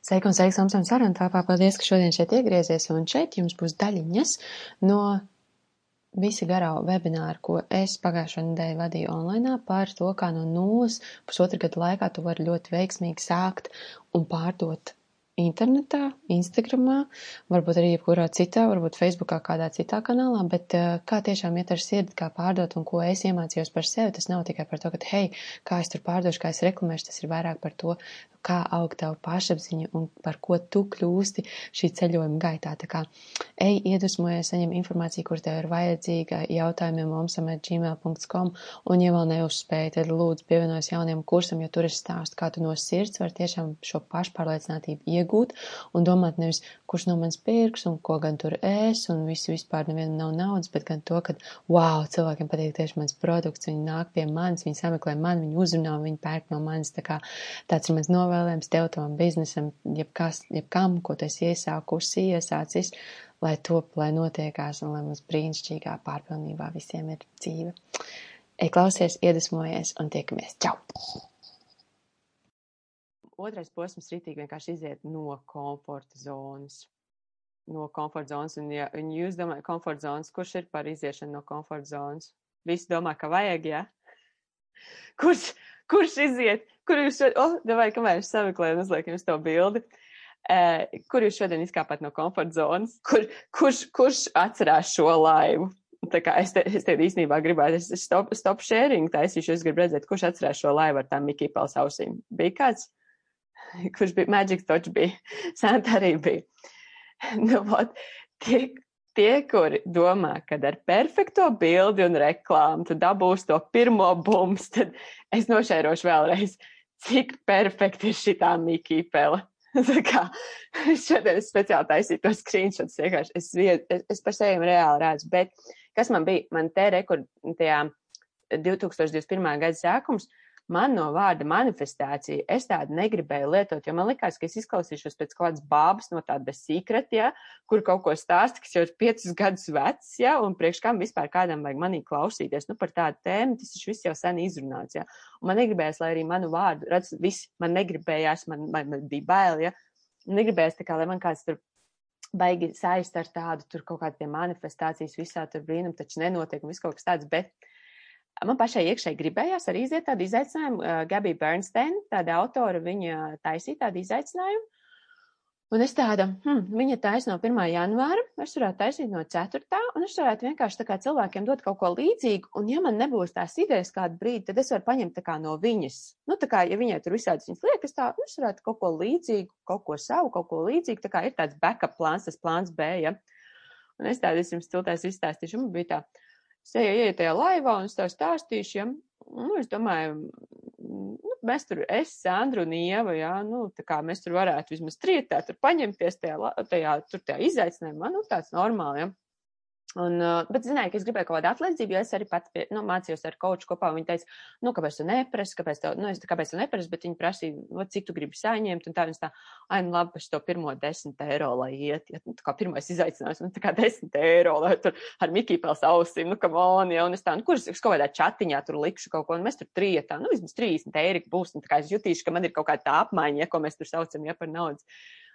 Sveiki un sveiki, Samsam Sarantāpā. Paldies, ka šodien šeit iegriezies, un šeit jums būs daļiņas no visa garā webināra, ko es pagājušo nedēļu vadīju online par to, kā no nulles pusotra gada laikā tu vari ļoti veiksmīgi sākt un pārdot internetā, Instagramā, varbūt arī jebkurā citā, varbūt Facebookā, kādā citā kanālā, bet uh, kā tiešām iet ar sirdi, kā pārdot un ko es iemācījos par sevi, tas nav tikai par to, ka, hei, kā es tur pārdošu, kā es reklamēšu, tas ir vairāk par to, kā aug tavu pašapziņu un par ko tu kļūsti šī ceļojuma gaitā. Tā kā ej, iedvesmojies, saņem informāciju, kur tev ir vajadzīga, jautājumiem momsam at gmail.com, un, ja vēl neuzspēji, tad lūdzu pievienojas jauniem kursam, jo tur es stāstu, kā tu no sirds var tiešām šo pašpārliecinātību iegūt un domāt nevis, kurš no manis pirks un ko gan tur es, un visi vispār nevienam nav naudas, bet gan to, ka, wow, cilvēkiem patīk tieši mans produkts, viņi nāk pie manis, viņi sameklē mani, viņi uzrunā, viņi pērk no manis, tā kā tāds ir mans novēlējums tev, tavam biznesam, jebkas, jebkam, ko tu esi iesākusi, iesācis, lai top, lai notiekās un lai mums brīnišķīgā pārpilnībā visiem ir dzīve. Ej, klausies, iedvesmojies un tiekamies. Čau! otrais posms ritīgi vienkārši iziet no komforta zonas. No komforta zonas, un ja un jūs domājat, komforta zonas, kurš ir par iziešanu no komforta zonas? Visi domā, ka vajag, jā? Ja? Kurš, kurš iziet, kur jūs šodien, oh, davai, kamēr es sameklēju un uzlieku jums to bildi, uh, kur jūs šodien izkāpat no komforta zonas, kur, kurš, kurš atcerās šo laivu? Tā kā es te, es te īstenībā gribētu, es stop, stop sharing taisīšu, es gribu redzēt, kurš atcerās šo laivu ar tām Mikī Pels ausīm. Bija kāds? kurš bija Magic Touch bija, Santa arī bija. Nu, ot, tie, tie, kuri domā, ka ar perfekto bildi un reklāmu tu dabūsi to pirmo bums, tad es nošērošu vēlreiz, cik perfekti ir pele. Tā kā šodien es speciāli taisīju to screenshots, vienkārši es, es, es par sevi reāli redzu, bet kas man bija, man te rekord tajā 2021. gada sākums, man no vārda manifestācija, es tādu negribēju lietot, jo man likās, ka es izklausīšos pēc kādas bābas no tāda secret, ja, kur kaut ko stāsta, kas jau ir piecus gadus vecs, ja, un priekš kam vispār kādam vajag manī klausīties, nu par tādu tēmu, tas taču viss jau sen izrunāts, ja, un man negribējās, lai arī manu vārdu, redz, viss man negribējās, man, man, man bija bail, ja, negribējās tā kā, lai man kāds tur baigi saist ar tādu, tur kaut kādi manifestācijas visā tur brīnum, taču nenotiek un viss kaut kas tāds, bet Man pašai iekšēji gribējās arī iziet tādu izaicinājumu. Gabija Bernstein, tāda autora, viņa taisīja tādu izaicinājumu. Un es tāda, hmm, viņa taisa no 1. janvāra, es varētu taisīt no 4. un es varētu vienkārši tā kā cilvēkiem dot kaut ko līdzīgu, un ja man nebūs tās idejas kādu brīdi, tad es varu paņemt tā kā no viņas. Nu, tā kā, ja viņai tur visādas viņas liekas, tā, nu, es varētu kaut ko līdzīgu, kaut ko savu, kaut ko līdzīgu, tā kā ir tāds backup plāns, tas plāns B, ja. Un es tādu, es jums tiltēs izstāstīšu, man bija tā, Es eju tajā laivā un es tev stāstīšu, ja, nu, es domāju, nu, mēs tur, es, Sandra un Ieva, jā, nu, tā kā mēs tur varētu vismaz trietā tur paņemties tajā, tajā, tur tajā izaicinājumā, nu, tāds normāli, ja. Un, uh, bet zināju, ka es gribēju kaut kādu atlīdzību, jo es arī pats pie, nu, mācījos ar koču kopā. Viņa teica, nu, kāpēc tu neprasi, kāpēc tev, nu, es kāpēc tu neprasi, bet viņa prasīja, nu, cik tu gribi saņemt. Un tā viņas tā, ai, nu, labi, es to pirmo desmit eiro, lai iet. Ja, nu, tā kā pirmais izaicinājums, nu, tā kā desmit eiro, lai tur ar Mikī pels ausīm, nu, kam on, ja, un es tā, nu, kurš, es kaut kādā čatiņā tur likšu kaut ko, un mēs tur trietā, nu, vismaz 30 eiro būs, un tā kā es jutīšu, ka man ir kaut kāda tā apmaiņa, ja, ko mēs tur saucam, ja, par naudas.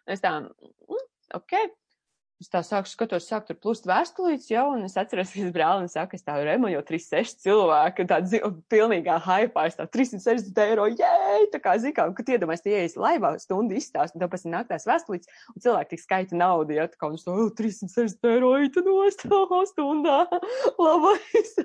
Un es tā, mm, ok, Es tā sāku skatos, sāk tur plūst vēstulītes jau, un es atceros, ka es brālim saka, es tā remu jau 36 cilvēki, un tāda pilnīgā haipā, es tā 360 eiro, jēj, tā kā zikā, kad iedomājas, tie ieies laivā stundu izstāst, un tad pēc tam nāk tās vēstulītes, un cilvēki tik skaita naudu, ja, tā kā, un es tā, oh, 360 eiro, tu nost, stundā, labais.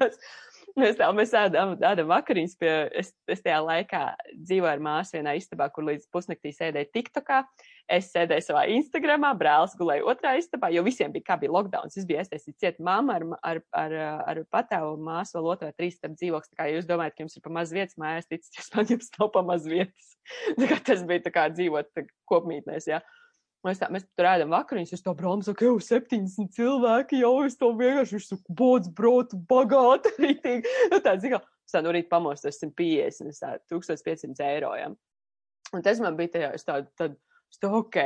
Mēs tā, mēs ēdam, ēdam vakariņas pie, es, es tajā laikā dzīvoju ar māsu vienā istabā, kur līdz pusnaktī sēdēju TikTokā. Es sēdēju savā Instagramā, brālis gulēja otrā istabā, jo visiem bija, kā bija lockdowns. Es biju aiztaisīt ciet mamma ar, ar, ar, ar patēvu māsu vēl otrā trīs stab dzīvoklis. Tā kā jūs domājat, ka jums ir pa maz vietas mājās, ticis, jūs man jums nav pa maz vietas. tā kā tas bija tā kā dzīvot tā, kopmītnēs, jā. Ja. Mēs, tā, mēs tur ēdam vakariņas, es to brāmu saku, jau 70 cilvēki, jau es to vienkārši, saku, bods, brotu, bagāti, rītīgi. Nu, tā, zikā, es tā no rīta pamostos 150, es tā, 1500 eiro, ja. Un tas man bija tajā, es tā, tad, es tā, ok.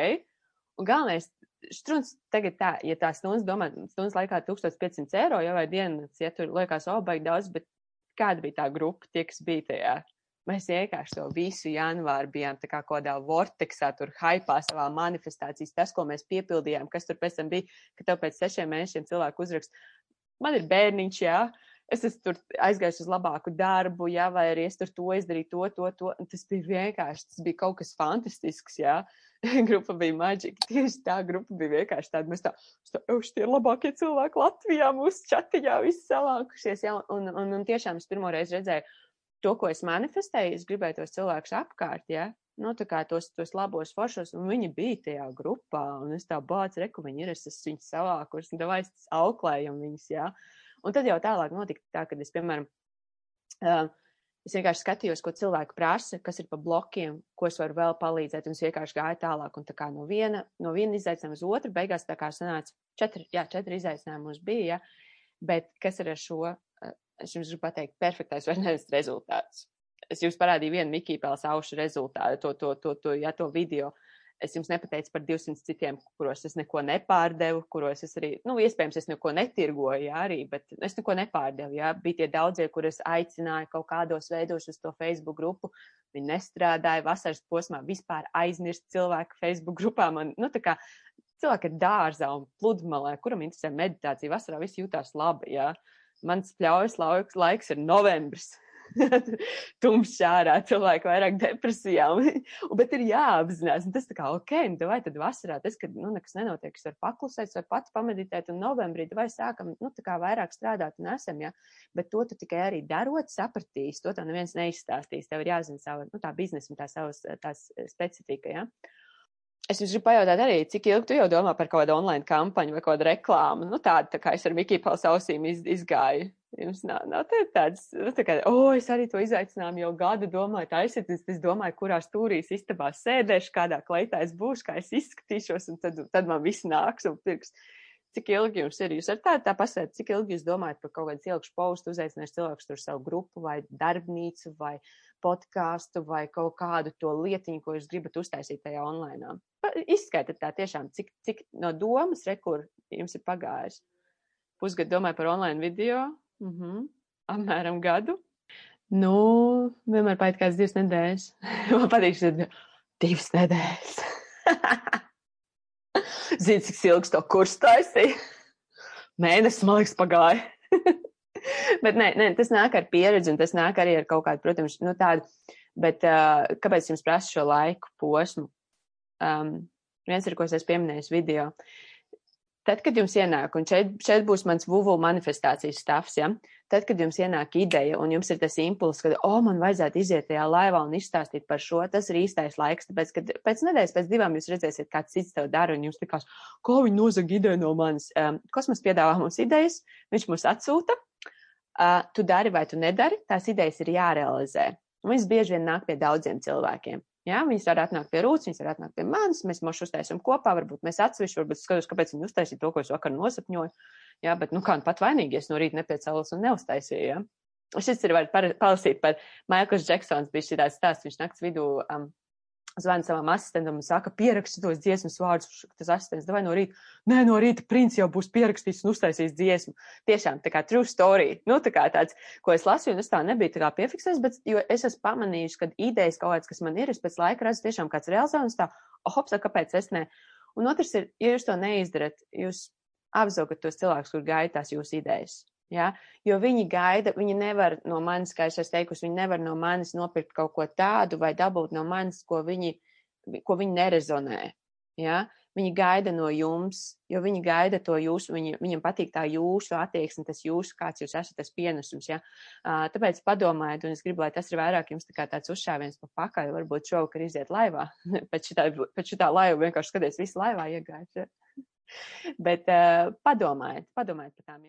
Un galvenais, štruns tagad tā, ja tā stundas domā, stundas laikā 1500 eiro, ja vai dienas, ja tur liekas, o, baigi daudz, bet kāda bija tā grupa, tie, kas bija tajā Mēs vienkārši to visu janvāru bijām kā kādā vorteksā, tur haipā savā manifestācijas, tas, ko mēs piepildījām, kas tur pēc tam bija, ka tev pēc sešiem mēnešiem cilvēku uzrakst, man ir bērniņš, jā, es esmu tur aizgājis uz labāku darbu, jā, vai arī es tur to izdarīju, to, to, to. Tas bija vienkārši, tas bija kaut kas fantastisks, jā. grupa bija maģika. Tieši tā grupa bija vienkārši tāda. Mēs tā, tā tie ir labākie cilvēki Latvijā, mūsu chatiņā, visi savākušies. Jā, un, un, un tiešām es pirmo reizi redzēju to, ko es manifestēju. Es gribēju tos cilvēkus apkārt, jā. Nu, tā kā tos, tos labos foršos, un viņi bija tajā grupā, un es tā bācu, reku, viņi ir, es esmu viņus savākus, un davai es auklējam viņus, jā. Un tad jau tālāk notika tā, kad es, piemēram, uh, Es vienkārši skatījos, ko cilvēki prasa, kas ir pa blokiem, ko es varu vēl palīdzēt, un es vienkārši gāju tālāk. Un tā kā no viena, no viena izaicinājuma uz otru, beigās tā kā sanāca četri, jā, četri izaicinājumi mums bija, ja? bet kas ir ar šo, es jums gribu pateikt, perfektais nevis rezultāts. Es jums parādīju vienu Mikī Pēles aušu rezultātu, to, to, to, to, ja, to video. Uh, Es jums nepateicu par 200 citiem, kuros es neko nepārdevu, kuros es arī, nu, iespējams, es neko netirgoju, jā, arī, bet es neko nepārdevu, jā. Bija tie daudzie, kurus aicināju kaut kādos veidos uz to Facebook grupu. Viņi nestrādāja vasaras posmā, vispār aizmirst cilvēku Facebook grupā. Man, nu, tā kā cilvēki ir dārzā un pludmalē, kuram interesē meditācija, vasarā viss jūtās labi, jā. Mans pļaujas laiks, laiks ir novembris. tumšs ārā, cilvēki vairāk depresijā. bet ir jāapzinās, un tas tā kā ok, un nu, vai tad vasarā tas, kad nu, nekas nenotiek, es varu paklusēt, vai pats pameditēt, un novembrī vai sākam, nu, tā kā vairāk strādāt un esam, ja. Bet to tu tikai arī darot, sapratīs, to tev neviens neizstāstīs. Tev ir jāzina savu, nu, tā biznesa un tā savas, tās specifika, ja. Es jums gribu pajautāt arī, cik ilgi tu jau domā par kaut kādu online kampaņu vai kaut kādu reklāmu? Nu, tādu, tā kā es ar Mikiju Pals ausīm iz, izgāju. Jums nav, nav tāds, nu, tā kā, o, oh, es arī to izaicinājumu jau gadu domāju, taisiet, es, es domāju, kurā stūrīs istabā sēdēšu, kādā kleitā es būšu, kā es izskatīšos, un tad, tad man viss nāks un pirks. Cik ilgi jums ir? Jūs ar tā, tā pasēt, cik ilgi jūs domājat par kaut kādu ilgšu postu, uzaicināšu cilvēkus tur savu grupu vai darbnīcu vai podkāstu vai kaut kādu to lietiņu, ko jūs gribat uztaisīt tajā online. Izskaitiet tā tiešām, cik, cik no domas rekur jums ir pagājis. Pusgadu domāju par online video, Mm -hmm. Apmēram gadu. Nu, vienmēr paiet kāds divas nedēļas. Man patīk šis divas nedēļas. Zini, cik ilgs to kursu taisīja? Mēnesis, man liekas, pagāja. bet nē, nē, tas nāk ar pieredzi un tas nāk arī ar kaut kādu, protams, nu tādu, bet uh, kāpēc jums prasa šo laiku posmu? Um, viens ir, ko es esmu pieminējis video. Tad, kad jums ienāk, un šeit, šeit būs mans VUVU manifestācijas stāvs, ja? tad, kad jums ienāk ideja un jums ir tas impulss, ka, o, oh, man vajadzētu iziet tajā laivā un izstāstīt par šo, tas ir īstais laiks, tāpēc, kad pēc nedēļas, pēc divām jūs redzēsiet, kāds cits tev dara, un jums likās, ko viņi nozag ideju no manis. Um, kosmos piedāvā mums idejas, viņš mums atsūta, uh, tu dari vai tu nedari, tās idejas ir jārealizē. Un viņas bieži vien nāk pie daudziem cilvēkiem. Jā, viņas var atnākt pie rūtas, viņas var atnākt pie manis, mēs mošu uztaisam kopā, varbūt mēs atsevišķi, varbūt skatos, kāpēc viņi uztaisīja to, ko es vakar nosapņoju. Jā, bet, nu, kā nu pat vainīgies no rīta nepiecēlos un neuztaisīja, jā. Šis ir var palasīt par Maikls Džeksons, bija šī tāds stāsts, viņš nakts vidū um, zvana savam asistentam un saka, pieraksti tos dziesmas vārdus. Tas asistents, vai no rīta, nē, no rīta princis jau būs pierakstījis un uztaisījis dziesmu. Tiešām tā kā true story, nu tā kā tāds, ko es lasīju, un es tā nebiju tā kā piefiksējis, bet es esmu pamanījis, ka idejas kaut kāds, kas man ir, es pēc laika redzu tiešām kāds realizē, un tā, oh, hops, kāpēc es ne? Un otrs ir, ja jūs to neizdarat, jūs apzaugat tos cilvēkus, kur gaida tās jūsu idejas. Ja? Jo viņi gaida, viņi nevar no manis, kā es esmu teikusi, viņi nevar no manis nopirkt kaut ko tādu vai dabūt no manis, ko viņi, ko viņi nerezonē. Ja? Viņi gaida no jums, jo viņi gaida to jūsu, viņi, viņam patīk tā jūsu attieksme, tas jūsu, kāds jūs esat, tas pienesums. Ja? Uh, tāpēc padomājiet, un es gribu, lai tas ir vairāk jums tā tāds uzšāviens pa pakaļ, varbūt šovakar iziet laivā, pēc šitā, pēc šitā laiva vienkārši skaties, visu laivā iegājis. Ja? Bet uh, padomājiet, padomājiet par tām.